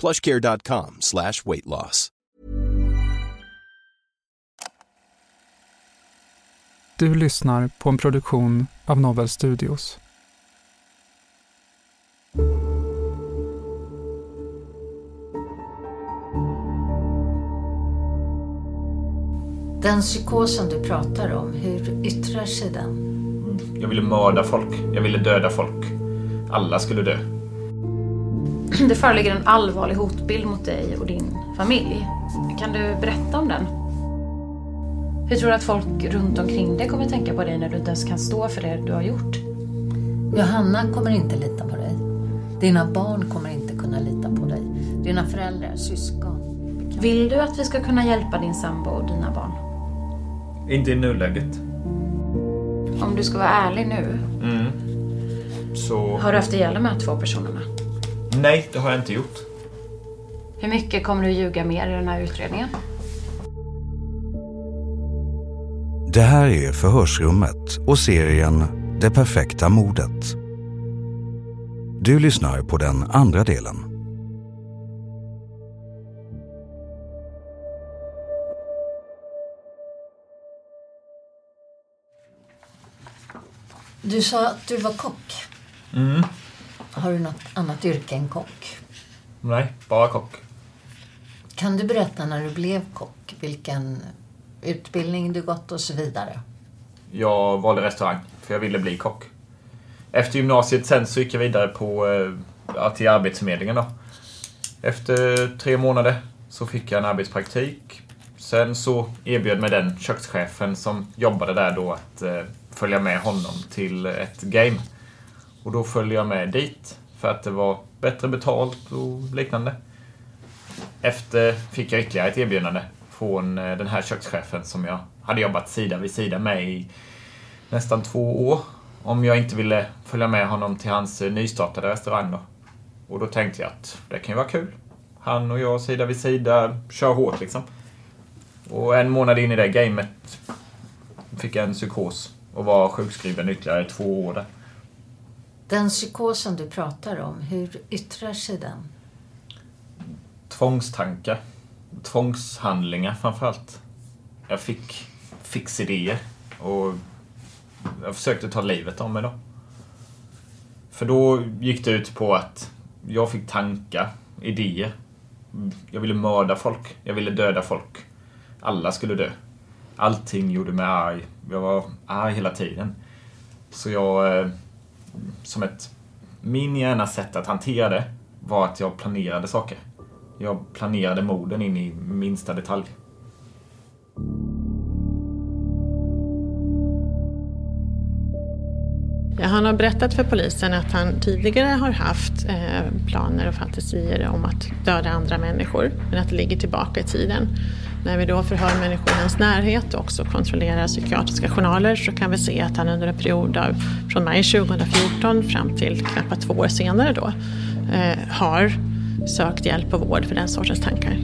plushcare.com slash weight loss. Du lyssnar på en produktion av Novel Studios. Den psykosen du pratar om, hur yttrar sig den? Jag ville mörda folk. Jag ville döda folk. Alla skulle dö. Det föreligger en allvarlig hotbild mot dig och din familj. Kan du berätta om den? Hur tror du att folk runt omkring dig kommer tänka på dig när du inte ens kan stå för det du har gjort? Johanna kommer inte lita på dig. Dina barn kommer inte kunna lita på dig. Dina föräldrar, syskon. Vill du att vi ska kunna hjälpa din sambo och dina barn? Inte i nuläget. Om du ska vara ärlig nu. Mm. Så... Har du haft ihjäl de här två personerna? Nej, det har jag inte gjort. Hur mycket kommer du ljuga mer i den här utredningen? Det här är Förhörsrummet och serien Det perfekta mordet. Du lyssnar på den andra delen. Du sa att du var kock. Mm. Har du något annat yrke än kock? Nej, bara kock. Kan du berätta när du blev kock? Vilken utbildning du gått och så vidare? Jag valde restaurang, för jag ville bli kock. Efter gymnasiet sen så gick jag vidare på, eh, till Arbetsförmedlingen då. Efter tre månader så fick jag en arbetspraktik. Sen så erbjöd mig den kökschefen som jobbade där då att eh, följa med honom till ett game. Och då följde jag med dit för att det var bättre betalt och liknande. Efter fick jag ytterligare ett erbjudande från eh, den här kökschefen som jag hade jobbat sida vid sida med i nästan två år. Om jag inte ville följa med honom till hans eh, nystartade restaurang då. Och då tänkte jag att det kan ju vara kul. Han och jag sida vid sida, kör hårt liksom. Och en månad in i det gamet fick jag en psykos och var sjukskriven ytterligare två år där. Den psykosen du pratar om, hur yttrar sig den? Tvångstankar. Tvångshandlingar framförallt. Jag fick fixidéer och jag försökte ta livet av mig då. För då gick det ut på att jag fick tankar, idéer. Jag ville mörda folk. Jag ville döda folk. Alla skulle dö. Allting gjorde mig arg. Jag var arg hela tiden. Så jag, eh, som ett, min hjärnas sätt att hantera det var att jag planerade saker. Jag planerade morden in i minsta detalj. Han har berättat för polisen att han tidigare har haft eh, planer och fantasier om att döda andra människor, men att det ligger tillbaka i tiden. När vi då förhör människor i hans närhet och också kontrollerar psykiatriska journaler så kan vi se att han under en period av, från maj 2014 fram till knappt två år senare då, eh, har sökt hjälp och vård för den sortens tankar.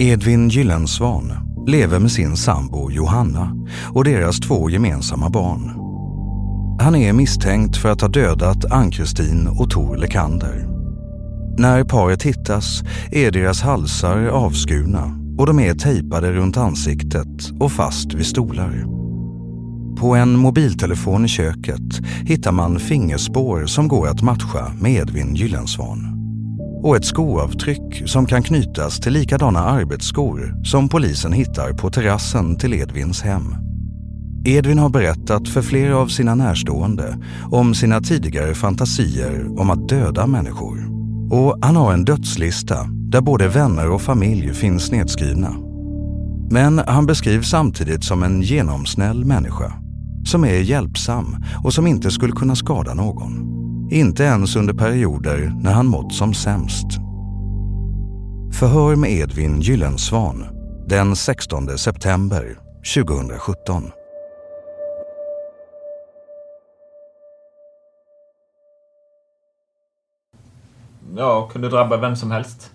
Edvin Gyllensvan lever med sin sambo Johanna och deras två gemensamma barn. Han är misstänkt för att ha dödat Ann-Kristin och Tor Lekander. När paret hittas är deras halsar avskurna och de är tejpade runt ansiktet och fast vid stolar. På en mobiltelefon i köket hittar man fingerspår som går att matcha med Edvin Gyllensvan. Och ett skoavtryck som kan knytas till likadana arbetsskor som polisen hittar på terrassen till Edvins hem. Edvin har berättat för flera av sina närstående om sina tidigare fantasier om att döda människor. Och han har en dödslista där både vänner och familj finns nedskrivna. Men han beskrivs samtidigt som en genomsnäll människa som är hjälpsam och som inte skulle kunna skada någon. Inte ens under perioder när han mått som sämst. Förhör med Edvin Gyllensvan den 16 september 2017. Ja, kunde drabba vem som helst.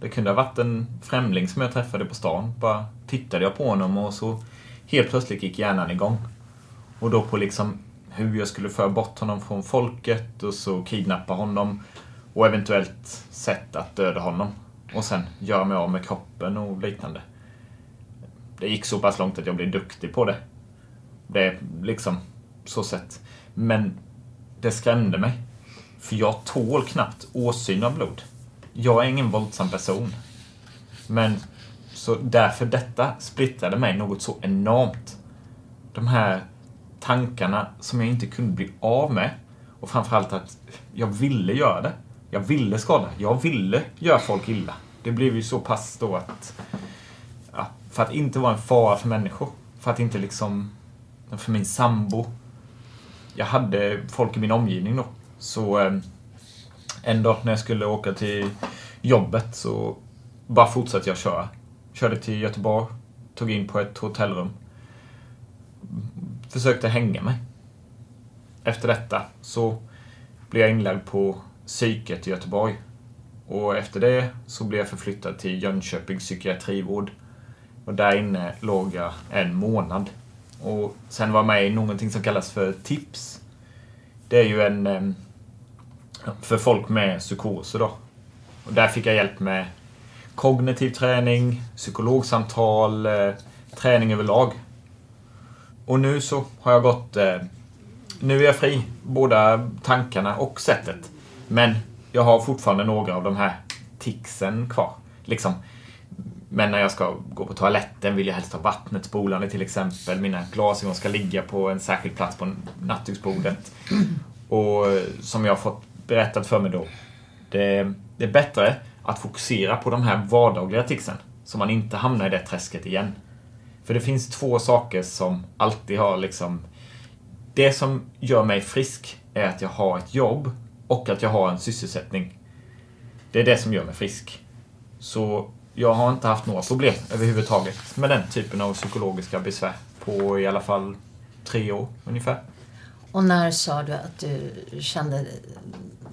Det kunde ha varit en främling som jag träffade på stan. Bara tittade jag på honom och så helt plötsligt gick hjärnan igång. Och då på liksom hur jag skulle föra bort honom från folket och så kidnappa honom och eventuellt sätt att döda honom. Och sen göra mig av med kroppen och liknande. Det gick så pass långt att jag blev duktig på det. Det är liksom så sett. Men det skrämde mig. För jag tål knappt åsyn av blod. Jag är ingen våldsam person. Men så därför detta splittrade mig något så enormt. De här tankarna som jag inte kunde bli av med. Och framförallt att jag ville göra det. Jag ville skada. Jag ville göra folk illa. Det blev ju så pass då att... Ja, för att inte vara en fara för människor. För att inte liksom... För min sambo. Jag hade folk i min omgivning då. Så eh, en dag när jag skulle åka till jobbet så bara fortsatte jag köra. Körde till Göteborg. Tog in på ett hotellrum försökte hänga mig. Efter detta så blev jag inlagd på psyket i Göteborg. Och efter det så blev jag förflyttad till Jönköpings psykiatrivård. Och där inne låg jag en månad. Och sen var jag med i någonting som kallas för TIPS. Det är ju en... Eh, för folk med psykoser då. Och där fick jag hjälp med kognitiv träning, psykologsamtal, eh, träning överlag. Och nu så har jag gått... Eh, nu är jag fri. Båda tankarna och sättet. Men jag har fortfarande några av de här ticsen kvar. Liksom. Men när jag ska gå på toaletten vill jag helst ha vattnet spolande till exempel. Mina glasögon ska ligga på en särskild plats på nattduksbordet. Och eh, som jag har fått berättat för mig då. Det, det är bättre att fokusera på de här vardagliga ticsen. Så man inte hamnar i det träsket igen. För det finns två saker som alltid har liksom... Det som gör mig frisk är att jag har ett jobb och att jag har en sysselsättning. Det är det som gör mig frisk. Så jag har inte haft några problem överhuvudtaget med den typen av psykologiska besvär på i alla fall tre år ungefär. Och när sa du att du kände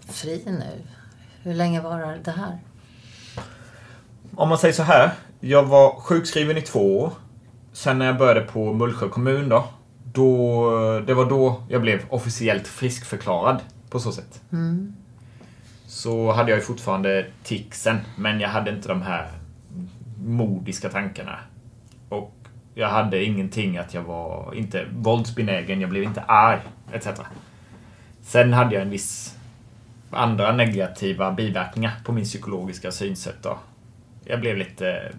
fri nu? Hur länge var det här? Om man säger så här. Jag var sjukskriven i två år Sen när jag började på Mullsjö kommun då, då. Det var då jag blev officiellt friskförklarad på så sätt. Mm. Så hade jag ju fortfarande ticsen, men jag hade inte de här modiska tankarna. Och jag hade ingenting att jag var inte våldsbenägen, jag blev inte arg, etc. Sen hade jag en viss andra negativa biverkningar på min psykologiska synsätt då. Jag blev lite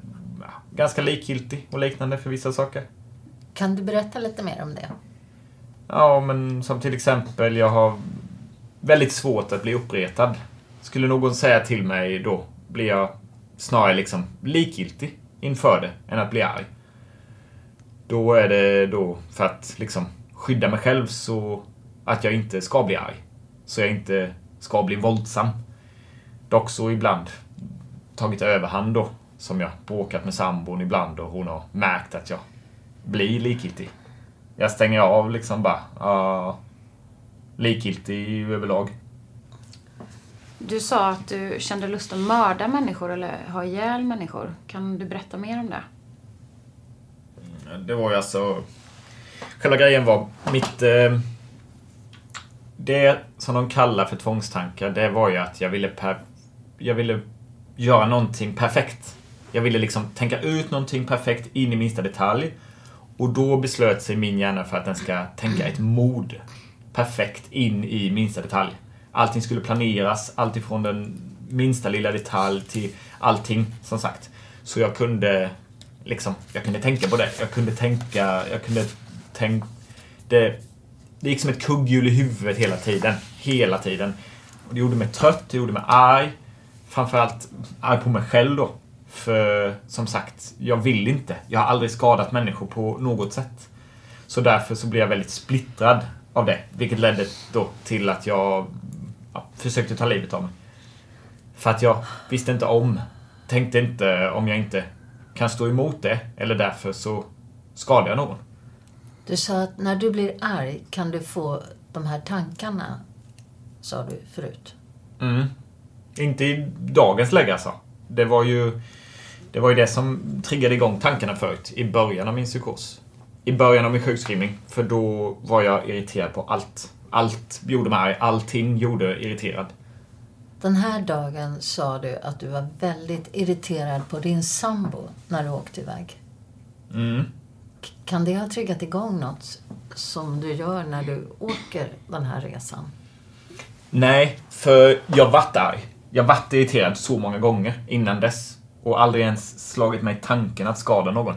ganska likgiltig och liknande för vissa saker. Kan du berätta lite mer om det? Ja, men som till exempel, jag har väldigt svårt att bli uppretad. Skulle någon säga till mig då blir jag snarare liksom likgiltig inför det än att bli arg. Då är det då för att liksom skydda mig själv så att jag inte ska bli arg. Så jag inte ska bli våldsam. Dock så ibland tagit överhand då som jag bråkat med sambon ibland och hon har märkt att jag blir likgiltig. Jag stänger av liksom bara. Uh, likgiltig överlag. Du sa att du kände lust att mörda människor eller ha ihjäl människor. Kan du berätta mer om det? Det var ju alltså... Själva grejen var mitt... Eh, det som de kallar för tvångstankar, det var ju att jag ville, per, jag ville göra någonting perfekt. Jag ville liksom tänka ut någonting perfekt in i minsta detalj. Och då beslöt sig min hjärna för att den ska tänka ett mord perfekt in i minsta detalj. Allting skulle planeras, alltifrån den minsta lilla detalj till allting, som sagt. Så jag kunde liksom, jag kunde tänka på det. Jag kunde tänka, jag kunde tänka... Det, det gick som ett kugghjul i huvudet hela tiden. Hela tiden. Och det gjorde mig trött, det gjorde mig arg. Framförallt arg på mig själv då. För som sagt, jag vill inte. Jag har aldrig skadat människor på något sätt. Så därför så blev jag väldigt splittrad av det. Vilket ledde då till att jag ja, försökte ta livet av mig. För att jag visste inte om. Tänkte inte om jag inte kan stå emot det. Eller därför så skadar jag någon. Du sa att när du blir arg kan du få de här tankarna, sa du förut. Mm. Inte i dagens läge alltså. Det var ju det var ju det som triggade igång tankarna förut, i början av min psykos. I början av min sjukskrivning, för då var jag irriterad på allt. Allt gjorde mig arg, allting gjorde irriterad. Den här dagen sa du att du var väldigt irriterad på din sambo när du åkte iväg. Mm. Kan det ha triggat igång något som du gör när du åker den här resan? Nej, för jag vart arg. Jag vart irriterad så många gånger innan dess. Och aldrig ens slagit mig tanken att skada någon.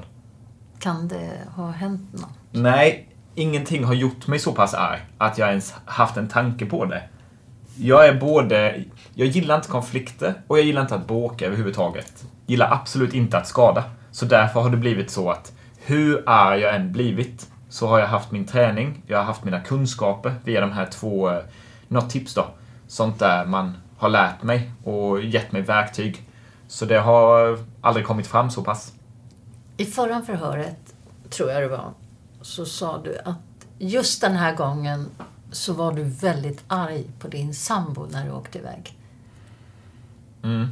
Kan det ha hänt något? Nej, ingenting har gjort mig så pass arg att jag ens haft en tanke på det. Jag är både... Jag gillar inte konflikter och jag gillar inte att bråka överhuvudtaget. Gillar absolut inte att skada. Så därför har det blivit så att hur arg jag än blivit så har jag haft min träning, jag har haft mina kunskaper via de här två... eh, Något tips då. Sånt där man har lärt mig och gett mig verktyg. Så det har aldrig kommit fram så pass. I förra förhöret, tror jag det var, så sa du att just den här gången så var du väldigt arg på din sambo när du åkte iväg. Mm.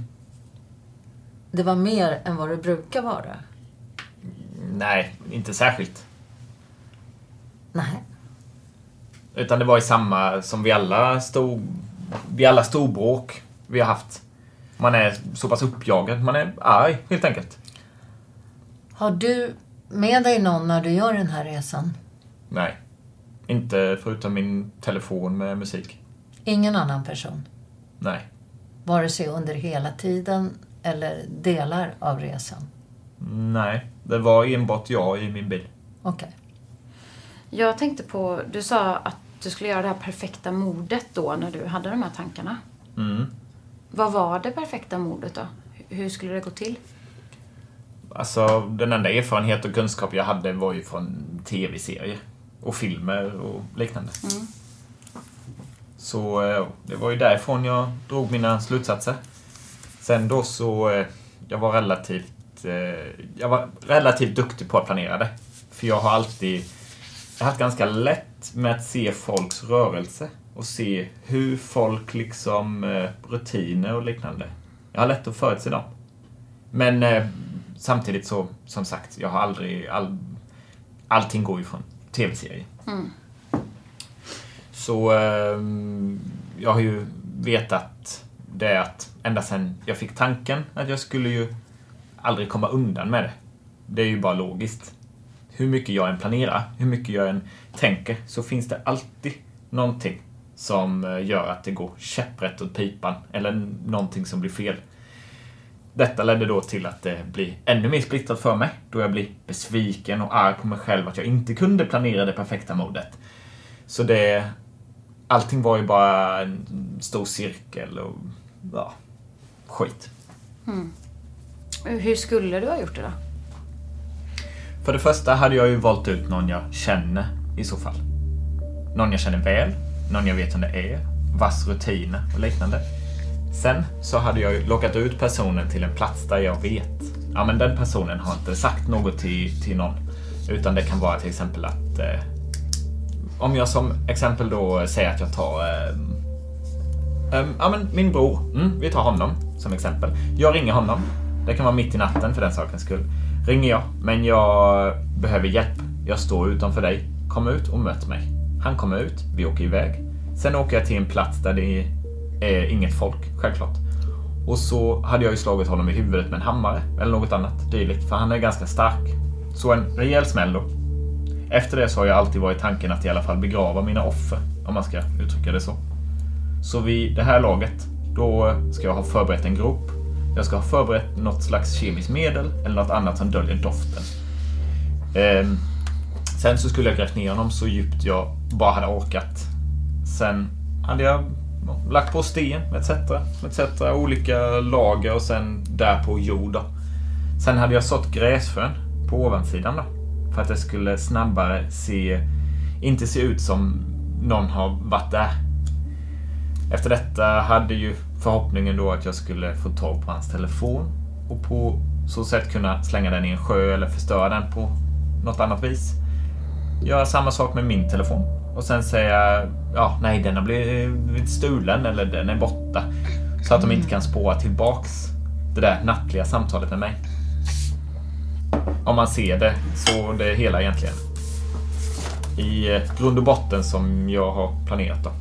Det var mer än vad det brukar vara. Nej, inte särskilt. Nej. Utan det var i samma som vi alla stod... Vi alla storbråk vi har haft. Man är så pass uppjagad. Man är arg, helt enkelt. Har du med dig någon när du gör den här resan? Nej. Inte förutom min telefon med musik. Ingen annan person? Nej. Vare sig under hela tiden eller delar av resan? Nej. Det var enbart jag i min bil. Okej. Jag tänkte på, du sa att du skulle göra det här perfekta mordet då när du hade de här tankarna. Mm. Vad var det perfekta mordet då? Hur skulle det gå till? Alltså, den enda erfarenhet och kunskap jag hade var ju från tv-serier. Och filmer och liknande. Mm. Så eh, det var ju därifrån jag drog mina slutsatser. Sen då så, eh, jag var relativt, eh, jag var relativt duktig på att planera det. För jag har alltid, jag har haft ganska lätt med att se folks rörelse. Och se hur folk liksom, eh, rutiner och liknande. Jag har lätt att förutse dem. Men eh, samtidigt så, som sagt, jag har aldrig, all, allting går ju från tv-serier. Mm. Så eh, jag har ju vetat det att ända sedan jag fick tanken att jag skulle ju aldrig komma undan med det. Det är ju bara logiskt. Hur mycket jag än planerar, hur mycket jag än tänker, så finns det alltid någonting som eh, gör att det går käpprätt åt pipan. Eller någonting som blir fel. Detta ledde då till att det blir ännu mer splittrat för mig. Då jag blir besviken och arg på mig själv att jag inte kunde planera det perfekta modet. Så det... Allting var ju bara en stor cirkel och... Ja, skit. Mm. Hur skulle du ha gjort det då? För det första hade jag ju valt ut någon jag känner i så fall. Någon jag känner väl, någon jag vet vem det är, vars rutiner och liknande. Sen så hade jag ju lockat ut personen till en plats där jag vet, ja men den personen har inte sagt något till, till någon. Utan det kan vara till exempel att eh, om jag som exempel då säger att jag tar eh, eh, ja, men min bror. Mm, vi tar honom som exempel. Jag ringer honom. Det kan vara mitt i natten för den sakens skull. Ringer jag, men jag behöver hjälp. Jag står utanför dig. Kom ut och möt mig. Han kommer ut, vi åker iväg. Sen åker jag till en plats där det är inget folk, självklart. Och så hade jag ju slagit honom i huvudet med en hammare eller något annat dylikt, för han är ganska stark. Så en rejäl smäll då. Efter det så har jag alltid varit tanken att i alla fall begrava mina offer, om man ska uttrycka det så. Så vid det här laget, då ska jag ha förberett en grop. Jag ska ha förberett något slags kemiskt medel eller något annat som döljer doften. Eh, sen så skulle jag grävt ner honom så djupt jag bara hade orkat. Sen hade jag lagt på sten etc. etc. Olika lager och sen därpå jord. Då. Sen hade jag sått gräsfrön på ovansidan då. För att det skulle snabbare se, inte se ut som någon har varit där. Efter detta hade ju förhoppningen då att jag skulle få tag på hans telefon och på så sätt kunna slänga den i en sjö eller förstöra den på något annat vis. Göra samma sak med min telefon och sen säga ja, nej, den har blivit stulen eller den är borta. Så att de inte kan spåra tillbaks det där nattliga samtalet med mig. Om man ser det så det hela egentligen. I eh, grund och botten som jag har planerat då.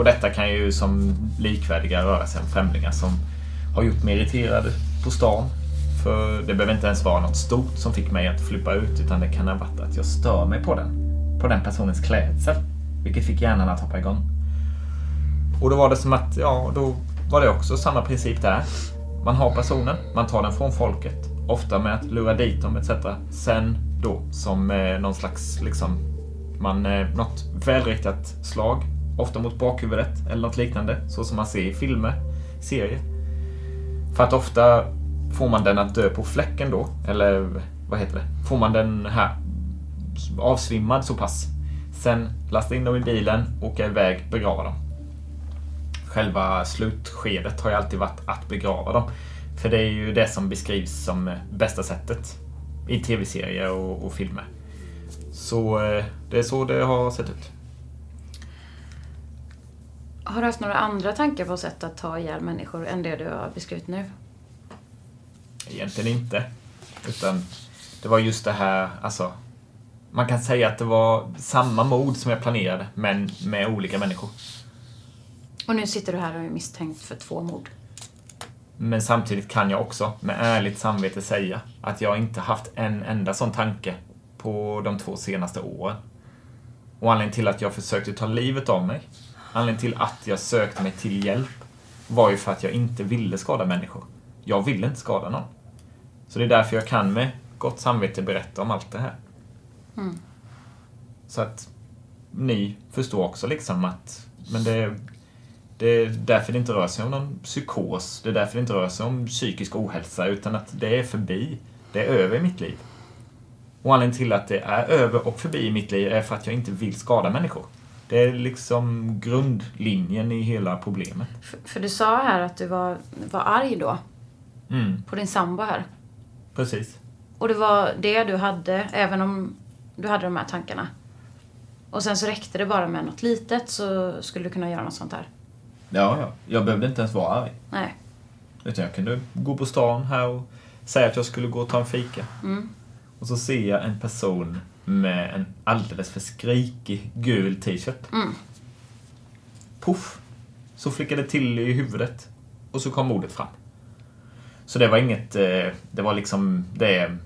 Och detta kan ju som likvärdiga röra sig om främlingar som har gjort mig irriterad på stan. För det behöver inte ens vara något stort som fick mig att flippa ut utan det kan ha varit att jag stör mig på den. På den personens klädsel. Vilket fick hjärnan att hoppa igång. Och då var det som att, ja, då var det också samma princip där. Man har personen, man tar den från folket. Ofta med att lura dit dem etc. Sen då som eh, någon slags, liksom, man, eh, något välriktat slag. Ofta mot bakhuvudet eller något liknande. Så som man ser i filmer, serier. För att ofta får man den att dö på fläcken då. Eller vad heter det? Får man den här avsvimmad så pass. Sen lasta in dem i bilen, åka iväg, begrava dem. Själva slutskedet har ju alltid varit att begrava dem. För det är ju det som beskrivs som bästa sättet i tv-serier och, och, filmer. Så eh, det är så det har sett ut. Har du haft några andra tankar på sätt att ta ihjäl människor än det du har beskrivit nu? Egentligen inte. Utan det var just det här, alltså man kan säga att det var samma mord som jag planerade, men med olika människor. Och nu sitter du här och är misstänkt för två mord. Men samtidigt kan jag också med ärligt samvete säga att jag inte haft en enda sån tanke på de två senaste åren. Och anledningen till att jag försökte ta livet av mig, anledningen till att jag sökte mig till hjälp, var ju för att jag inte ville skada människor. Jag ville inte skada någon. Så det är därför jag kan med gott samvete berätta om allt det här. Mm. Så att ni förstår också liksom att men det, det är därför det inte rör sig om någon psykos. Det är därför det inte rör sig om psykisk ohälsa utan att det är förbi. Det är över i mitt liv. Och anledningen till att det är över och förbi i mitt liv är för att jag inte vill skada människor. Det är liksom grundlinjen i hela problemet. För, för du sa här att du var, var arg då. Mm. På din sambo här. Precis. Och det var det du hade, även om du hade de här tankarna. Och sen så räckte det bara med något litet så skulle du kunna göra något sånt här. Ja, ja. Jag behövde inte ens vara arg. Nej. Utan jag kunde gå på stan här och säga att jag skulle gå och ta en fika. Mm. Och så ser jag en person med en alldeles för skrikig gul t-shirt. Mm. Puff! Så flickade det till i huvudet. Och så kom ordet fram. Så det var inget... Eh, det var liksom det...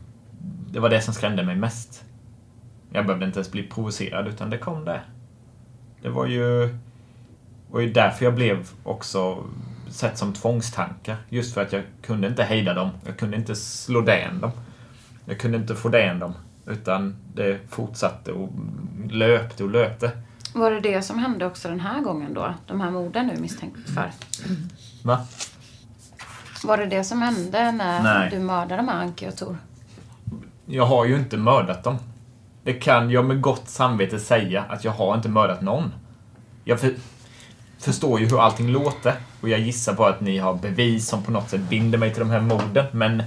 Det var det som skrämde mig mest. Jag behövde inte ens bli provocerad, utan det kom där. Det var ju, var ju därför jag blev också sett som tvångstankar. Just för att jag kunde inte hejda dem. Jag kunde inte slå den dem. Jag kunde inte få den dem. Utan det fortsatte och löpte och löpte. Var det det som hände också den här gången då? De här morden du misstänkt för? Va? Var det det som hände när Nej. du mördade de här Anki och Tor? Jag har ju inte mördat dem. Det kan jag med gott samvete säga att jag har inte mördat någon. Jag för, förstår ju hur allting låter och jag gissar på att ni har bevis som på något sätt binder mig till de här morden, men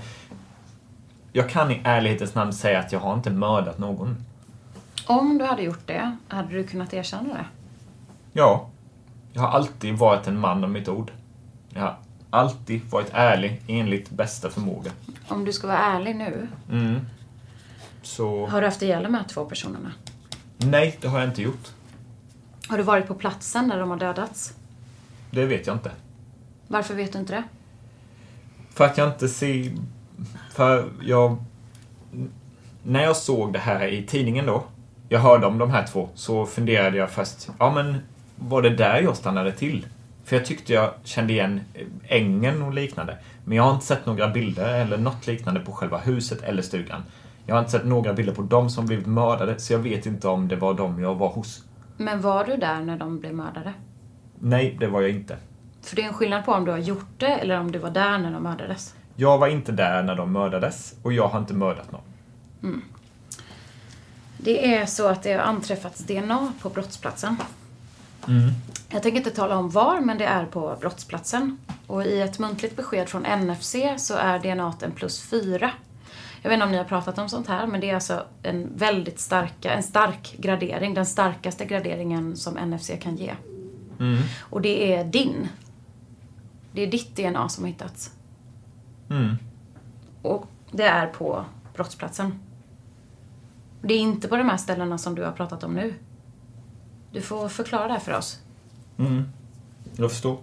jag kan i ärlighetens namn säga att jag har inte mördat någon. Om du hade gjort det, hade du kunnat erkänna det? Ja. Jag har alltid varit en man av mitt ord. Jag har alltid varit ärlig enligt bästa förmåga. Om du ska vara ärlig nu, Mm. Så... har du haft ihjäl de här två personerna? Nej, det har jag inte gjort. Har du varit på platsen där de har dödats? Det vet jag inte. Varför vet du inte det? För att jag inte ser... För jag... När jag såg det här i tidningen då, jag hörde om de här två, så funderade jag först, ja men var det där jag stannade till? För jag tyckte jag kände igen ängen och liknande. Men jag har inte sett några bilder eller något liknande på själva huset eller stugan. Jag har inte sett några bilder på dem som blivit mördade, så jag vet inte om det var dem jag var hos. Men var du där när de blev mördade? Nej, det var jag inte. För det är en skillnad på om du har gjort det eller om du var där när de mördades. Jag var inte där när de mördades och jag har inte mördat någon. Mm. Det är så att det har anträffats DNA på brottsplatsen. Mm. Jag tänker inte tala om var, men det är på brottsplatsen. Och i ett muntligt besked från NFC så är DNA en plus fyra. Jag vet inte om ni har pratat om sånt här, men det är alltså en väldigt starka, en stark gradering. Den starkaste graderingen som NFC kan ge. Mm. Och det är din. Det är ditt DNA som har hittats. Mm. Och det är på brottsplatsen. Det är inte på de här ställena som du har pratat om nu. Du får förklara det här för oss. Mm. Jag förstår.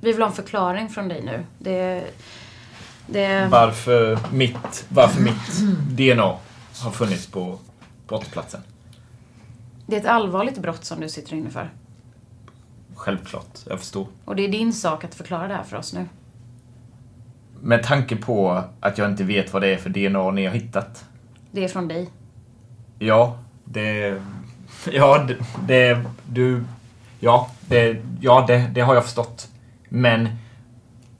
Vi vill ha en förklaring från dig nu. Det... det Varför mitt, varför mitt DNA har funnits på brottsplatsen. Det är ett allvarligt brott som du sitter inne för. Självklart, jag förstår. Och det är din sak att förklara det här för oss nu. Med tanke på att jag inte vet vad det är för DNA ni har hittat. Det är från dig. Ja, det... Ja, det... det du... Ja, det, ja det, det har jag förstått. Men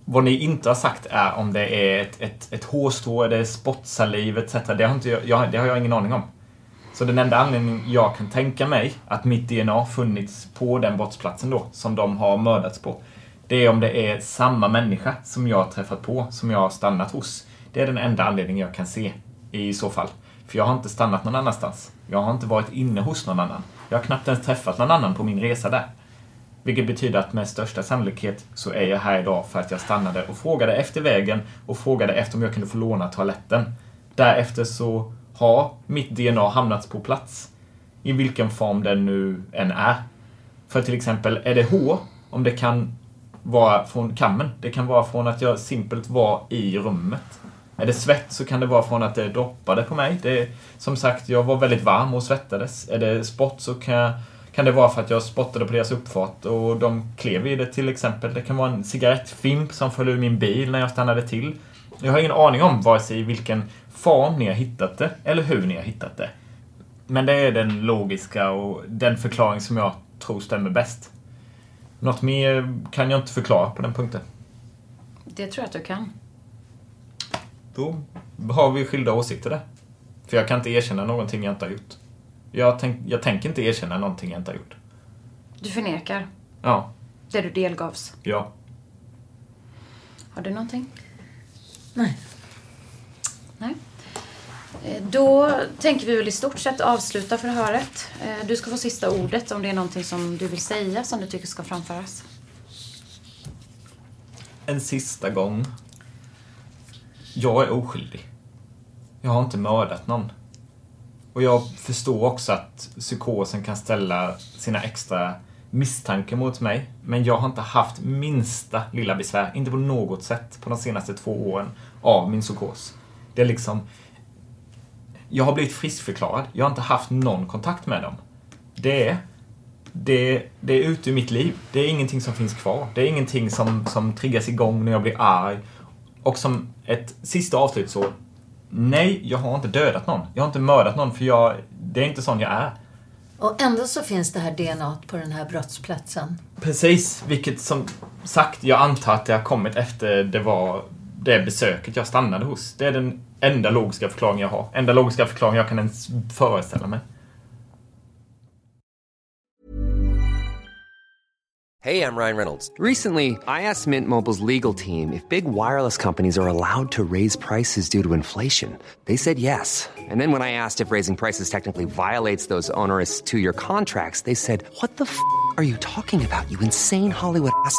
vad ni inte har sagt är om det är ett, ett, ett hårstrå, är det spottsaliv etc. Det har, inte, jag, det har jag ingen aning om. Så den enda anledningen jag kan tänka mig att mitt DNA funnits på den brottsplatsen då, som de har mördats på, det är om det är samma människa som jag har träffat på, som jag har stannat hos. Det är den enda anledningen jag kan se i så fall. För jag har inte stannat någon annanstans. Jag har inte varit inne hos någon annan. Jag har knappt ens träffat någon annan på min resa där. Vilket betyder att med största sannolikhet så är jag här idag för att jag stannade och frågade efter vägen och frågade efter om jag kunde få låna toaletten. Därefter så har mitt DNA hamnat på plats. I vilken form den nu än är. För till exempel, är det hår, om det kan vara från kammen. Det kan vara från att jag simpelt var i rummet. Är det svett så kan det vara från att det droppade på mig. Det, som sagt, jag var väldigt varm och svettades. Är det spott så kan, jag, kan det vara för att jag spottade på deras uppfart och de klev i det till exempel. Det kan vara en cigarettfimp som föll ur min bil när jag stannade till. Jag har ingen aning om vare sig i vilken form ni har hittat det eller hur ni har hittat det. Men det är den logiska och den förklaring som jag tror stämmer bäst. Något mer kan jag inte förklara på den punkten. Det tror jag att du kan. Då har vi skilda åsikter där. För jag kan inte erkänna någonting jag inte har gjort. Jag, tänk, jag tänker inte erkänna någonting jag inte har gjort. Du förnekar Ja, det du delgavs. ja. Har du någonting? Nej. Nej. Eh, då tänker vi väl i stort sett avsluta förhöret. Eh, du ska få sista ordet om det är någonting som du vill säga som du tycker ska framföras. En sista gång. Jag är oskyldig. Jag har inte mördat någon. Och jag förstår också att psykosen kan ställa sina extra misstankar mot mig. Men jag har inte haft minsta lilla besvär, inte på något sätt, på de senaste två åren av min psykos. Det är liksom... Jag har blivit friskförklarad. Jag har inte haft någon kontakt med dem. Det är... Det, det är ute ur mitt liv. Det är ingenting som finns kvar. Det är ingenting som, som triggas igång när jag blir arg. Och som ett sista avslut så... Nej, jag har inte dödat någon. Jag har inte mördat någon för jag... Det är inte sån jag är. Och ändå så finns det här DNA på den här brottsplatsen. Precis, vilket som sagt, jag antar att det har kommit efter det var det besöket jag stannade hos. Det är den enda logiska förklaring jag har. Enda logiska förklaring jag kan ens föreställa mig. Hej, jag Ryan Reynolds. Recently, I asked Mint Mobile's legal team if big wireless companies are allowed to raise prices due to inflation. They said yes. And then when I asked if raising prices technically violates those onerous two year contracts, they said, What the f are you talking about, you insane Hollywood ass?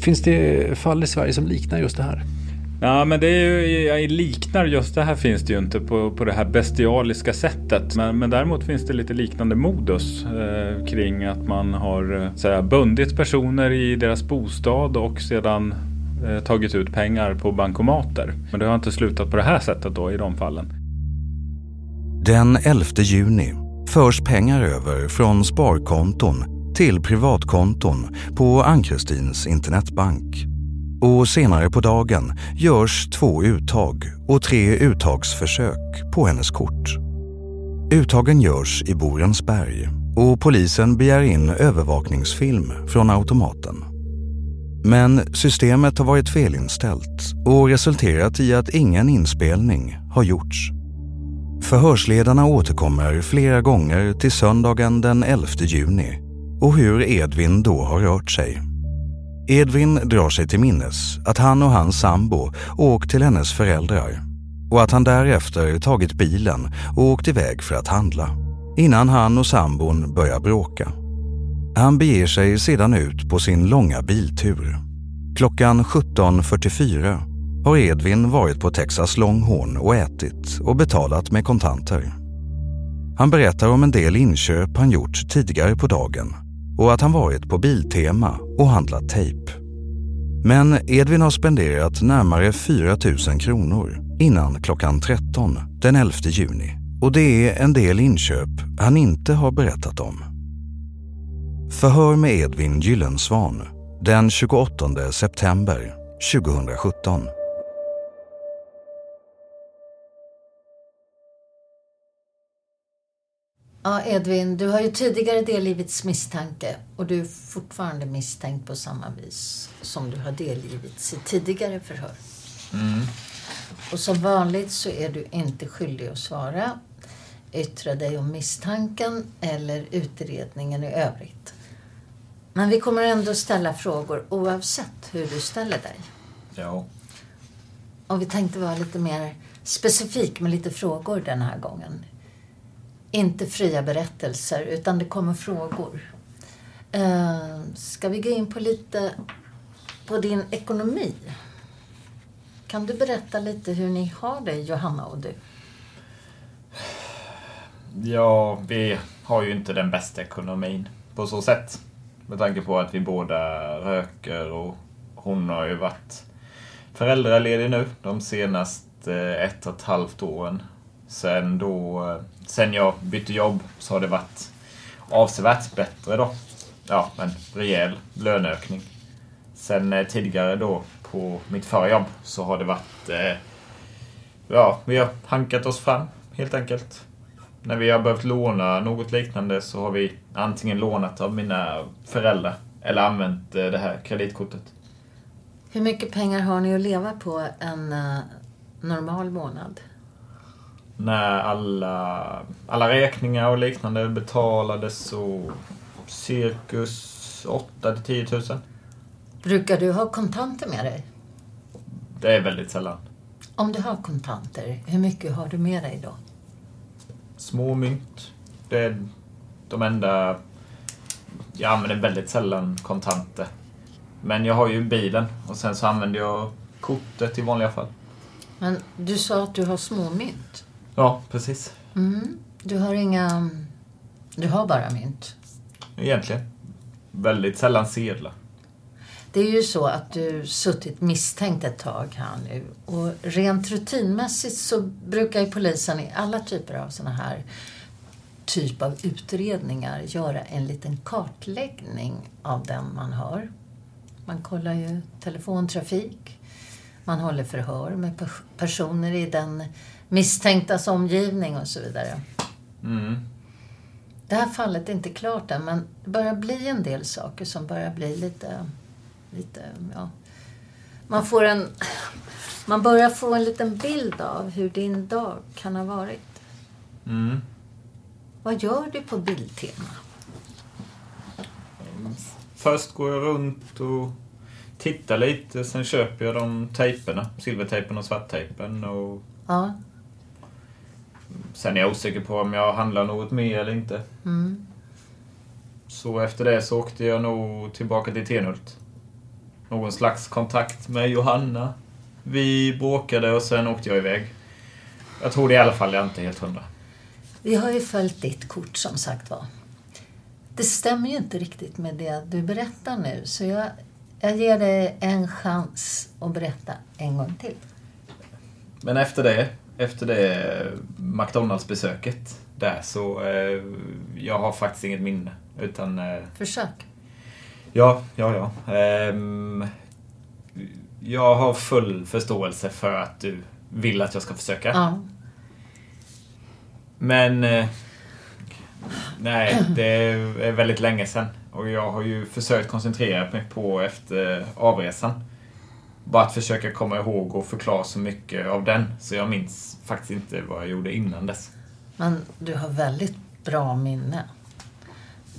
Finns det fall i Sverige som liknar just det här? Ja, men det är ju, liknar just det här finns det ju inte på, på det här bestialiska sättet. Men, men däremot finns det lite liknande modus eh, kring att man har eh, så här, bundit personer i deras bostad och sedan eh, tagit ut pengar på bankomater. Men det har inte slutat på det här sättet då i de fallen. Den 11 juni förs pengar över från sparkonton till privatkonton på Ann-Kristins internetbank. Och senare på dagen görs två uttag och tre uttagsförsök på hennes kort. Uttagen görs i Borensberg och polisen begär in övervakningsfilm från automaten. Men systemet har varit felinställt och resulterat i att ingen inspelning har gjorts. Förhörsledarna återkommer flera gånger till söndagen den 11 juni och hur Edvin då har rört sig. Edvin drar sig till minnes att han och hans sambo åkt till hennes föräldrar och att han därefter tagit bilen och åkt iväg för att handla innan han och sambon börjar bråka. Han beger sig sedan ut på sin långa biltur. Klockan 17.44 har Edvin varit på Texas Longhorn och ätit och betalat med kontanter. Han berättar om en del inköp han gjort tidigare på dagen och att han varit på Biltema och handlat tejp. Men Edvin har spenderat närmare 4 000 kronor innan klockan 13 den 11 juni och det är en del inköp han inte har berättat om. Förhör med Edvin Gyllensvan den 28 september 2017. Ja, Edvin, du har ju tidigare delgivits misstanke och du är fortfarande misstänkt på samma vis som du har delgivits i tidigare förhör. Mm. Och som vanligt så är du inte skyldig att svara, yttra dig om misstanken eller utredningen i övrigt. Men vi kommer ändå ställa frågor oavsett hur du ställer dig. Ja. Och vi tänkte vara lite mer specifik med lite frågor den här gången. Inte fria berättelser, utan det kommer frågor. Eh, ska vi gå in på lite på din ekonomi? Kan du berätta lite hur ni har det, Johanna och du? Ja, vi har ju inte den bästa ekonomin på så sätt. Med tanke på att vi båda röker och hon har ju varit föräldraledig nu de senaste ett och ett halvt åren. Sen då, sen jag bytte jobb så har det varit avsevärt bättre då. Ja, men rejäl löneökning. Sen eh, tidigare då på mitt förra jobb så har det varit... Eh, ja, vi har hankat oss fram helt enkelt. När vi har behövt låna något liknande så har vi antingen lånat av mina föräldrar eller använt eh, det här kreditkortet. Hur mycket pengar har ni att leva på en uh, normal månad? När alla, alla räkningar och liknande betalades så cirkus 8 till 10 000. Brukar du ha kontanter med dig? Det är väldigt sällan. Om du har kontanter, hur mycket har du med dig då? Små mynt. Det är de enda... Jag använder väldigt sällan kontanter. Men jag har ju bilen och sen så använder jag kortet i vanliga fall. Men du sa att du har små mynt. Ja, precis. Mm. Du har inga... Du har bara mynt. Egentligen. Väldigt sällan sedlar. Det är ju så att du suttit misstänkt ett tag här nu och rent rutinmässigt så brukar ju polisen i alla typer av såna här typ av utredningar göra en liten kartläggning av den man har. Man kollar ju telefontrafik, man håller förhör med personer i den misstänktas omgivning och så vidare. Mm. Det här fallet är inte klart än men det börjar bli en del saker som börjar bli lite lite, ja. Man får en... Man börjar få en liten bild av hur din dag kan ha varit. Mm. Vad gör du på Bildtema? Först går jag runt och tittar lite. Sen köper jag de tejperna. Silvertejpen och svarttejpen. Och... Ja. Sen är jag osäker på om jag handlar något mer eller inte. Mm. Så efter det så åkte jag nog tillbaka till Tenhult någon slags kontakt med Johanna. Vi bråkade och sen åkte jag iväg. Jag tror det i alla fall, jag är inte helt hundra. Vi har ju följt ditt kort som sagt var. Det stämmer ju inte riktigt med det du berättar nu så jag, jag ger dig en chans att berätta en gång till. Men efter det, efter det McDonalds-besöket där så, eh, jag har faktiskt inget minne. Utan... Eh, Försök. Ja, ja, ja. Ehm, jag har full förståelse för att du vill att jag ska försöka. Ja. Men... Eh, nej, det är väldigt länge sedan. Och jag har ju försökt koncentrera mig på efter avresan. Bara att försöka komma ihåg och förklara så mycket av den. Så jag minns faktiskt inte vad jag gjorde innan dess. Men du har väldigt bra minne.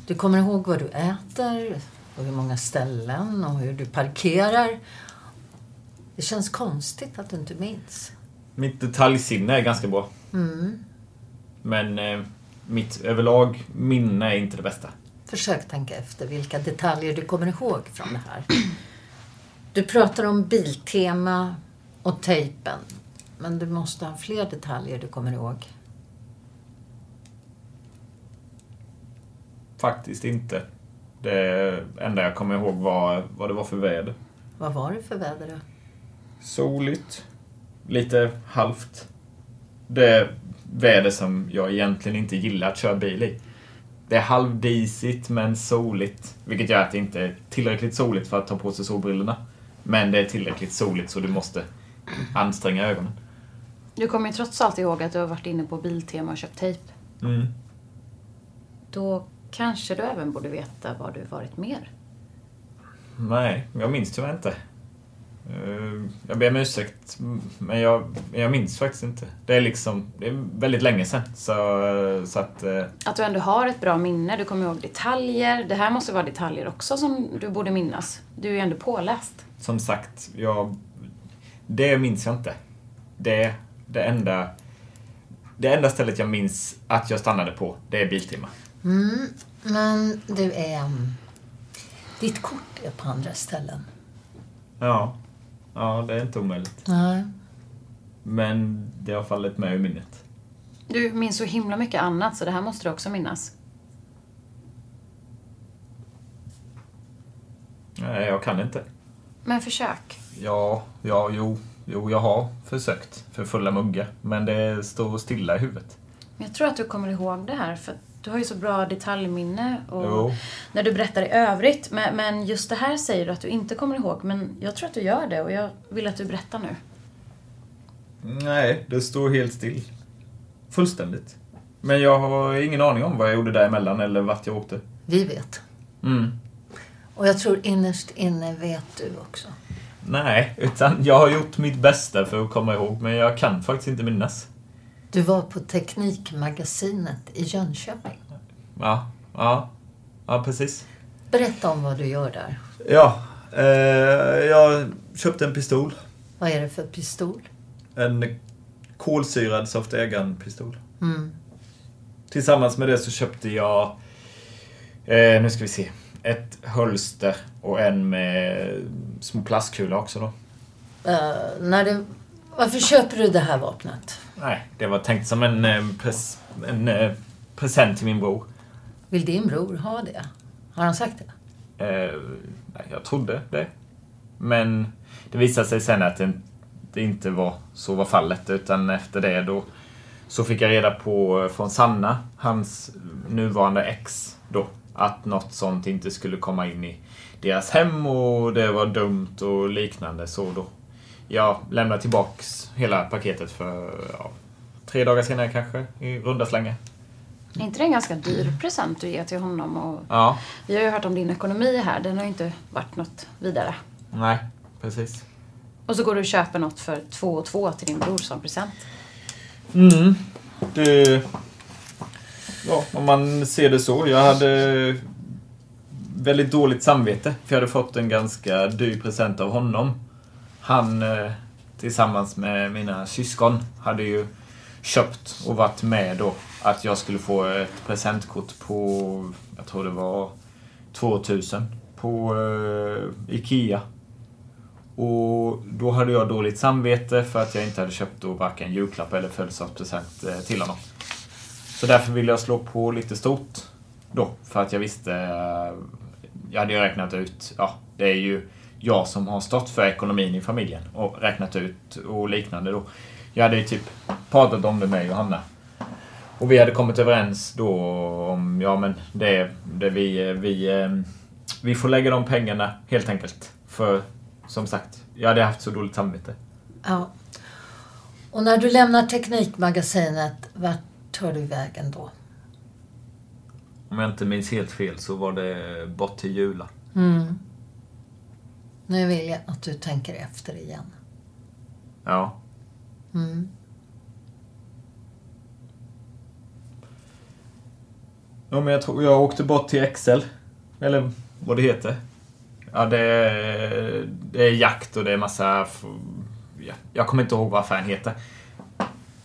Du kommer ihåg vad du äter, och hur många ställen och hur du parkerar. Det känns konstigt att du inte minns. Mitt detaljsinne är ganska bra. Mm. Men eh, mitt överlag minne är inte det bästa. Försök tänka efter vilka detaljer du kommer ihåg från det här. Du pratar om Biltema och tejpen. Men du måste ha fler detaljer du kommer ihåg. Faktiskt inte. Det enda jag kommer ihåg var vad det var för väder. Vad var det för väder då? Soligt. Lite halvt. Det väder som jag egentligen inte gillar att köra bil i. Det är halvdisigt men soligt. Vilket gör att det inte är tillräckligt soligt för att ta på sig solbrillorna. Men det är tillräckligt soligt så du måste anstränga ögonen. Du kommer ju trots allt ihåg att du har varit inne på Biltema och köpt tejp. Mm. Då Kanske du även borde veta var du varit mer? Nej, jag minns tyvärr inte. Eh, jag ber om ursäkt, men jag, jag minns faktiskt inte. Det är liksom, det är väldigt länge sedan. Så, så att... Eh, att du ändå har ett bra minne, du kommer ihåg detaljer. Det här måste vara detaljer också som du borde minnas. Du är ju ändå påläst. Som sagt, jag... Det minns jag inte. Det, det enda... Det enda stället jag minns att jag stannade på, det är Biltema. Mm, men du är... um, Ditt kort är på andra ställen. Ja. Ja, det är inte omöjligt. Nej. Men det har fallit med ur minnet. Du minns så himla mycket annat så det här måste du också minnas. Nej, jag kan inte. Men försök. Ja, ja, jo. Jo, jag har försökt för fulla muggar. Men det står stilla i huvudet. Men jag tror att du kommer ihåg det här för att du har ju så bra detaljminne och Jo. när du berättar i övrigt. Men, men just det här säger du att du inte kommer ihåg. Men jag tror att du gör det och jag vill att du berättar nu. Nej, det står helt still. Fullständigt. Men jag har ingen aning om vad jag gjorde däremellan eller vart jag åkte. Vi vet. Mm. Och jag tror innerst inne vet du också. Nej, utan jag har gjort mitt bästa för att komma ihåg, men jag kan faktiskt inte minnas. Du var på Teknikmagasinet i Jönköping. Ja, ja, ja precis. Berätta om vad du gör där. Ja, eh, jag köpte en pistol. Vad är det för pistol? En kolsyrad soft pistol Mm. Tillsammans med det så köpte jag, eh, nu ska vi se, ett hölster och en med små plastkulor också då. Eh, när det, varför köper du det här vapnet? Nej, det var tänkt som en, eh, pres, en eh, present till min bror. Vill din bror ha det? Har han sagt det? Eh, nej, jag trodde det. Men det visade sig sen att det, det inte var så var fallet. Utan efter det då så fick jag reda på från Sanna, hans nuvarande ex då, att något sånt inte skulle komma in i deras hem och det var dumt och liknande. Så då jag lämnade tillbaks hela paketet för ja, tre dagar senare kanske, i runda slängar. Är inte det en ganska dyr present du ger till honom? Och Ja, vi har ju hört om din ekonomi här. Den har ju inte varit något vidare. nej, precis. Och så går du och köper något för två och två till din bror som present. Mm. Det... Ja, om man ser det så. Jag hade väldigt dåligt samvete. För jag hade fått en ganska dyr present av honom. Han eh, tillsammans med mina syskon hade ju köpt och varit med då att jag skulle få ett presentkort på, jag tror det var 2000 på eh, Ikea. Och då hade jag dåligt samvete för att jag inte hade köpt då varken julklapp eller födelsedagspresent eh, till honom. Så därför ville jag slå på lite stort då. För att jag visste... eh, Jag hade ju räknat ut, ja, det är ju jag som har stått för ekonomin i familjen och räknat ut och liknande då. Jag hade ju typ pratat om det med Johanna. Och vi hade kommit överens då om, ja men det, det vi, vi, eh, vi får lägga de pengarna helt enkelt. För som sagt, jag hade haft så dåligt samvete. Ja. Och när du lämnar Teknikmagasinet, vart tar du vägen då? Om jag inte minns helt fel så var det bort till Jula. Mm. Nu vill jag att du tänker efter igen. Ja. Mm. Ja, men jag tror jag åkte bort till Excel. Eller vad det heter. Ja, det är, det är jakt och det är massa... Ja, jag kommer inte ihåg vad affären heter.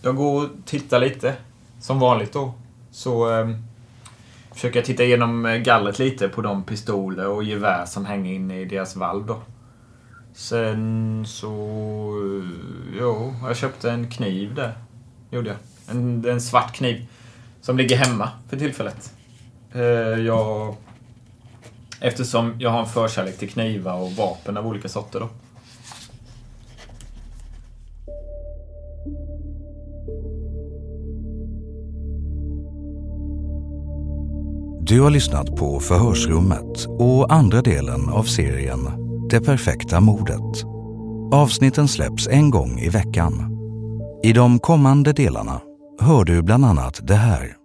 Jag går och tittar lite. Som vanligt då. Så eh, försöker jag titta igenom eh, gallret lite på de pistoler och gevär som hänger inne i deras valv då. Sen så... Jo, jag köpte en kniv där. Gjorde jag. En, en svart kniv. Som ligger hemma för tillfället. Eh, jag... Eftersom jag har en förkärlek till knivar och vapen av olika sorter då. Du har lyssnat på Förhörsrummet och andra delen av serien det perfekta mordet. Avsnitten släpps en gång i veckan. I de kommande delarna hör du bland annat det här.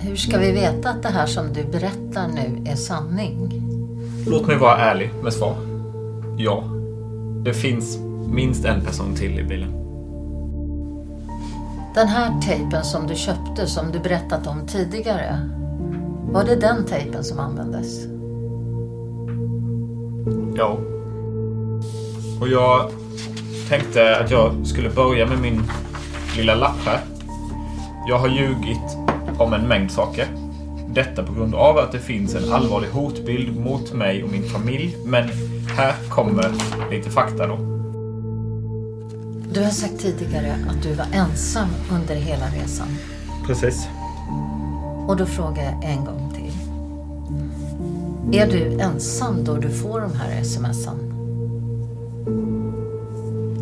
Hur ska vi veta att det här som du berättar nu är sanning? Låt mig vara ärlig med svar. Ja. Det finns minst en person till i bilen. Den här tejpen som du köpte, som du berättat om tidigare. Var det den tejpen som användes? Ja. Och jag tänkte att jag skulle börja med min lilla lapp här. Jag har ljugit om en mängd saker. Detta på grund av att det finns en allvarlig hotbild mot mig och min familj. Men här kommer lite fakta då. Du har sagt tidigare att du var ensam under hela resan. Precis. Och då frågar jag en gång till. Är du ensam då du får de här smsen?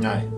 Nej.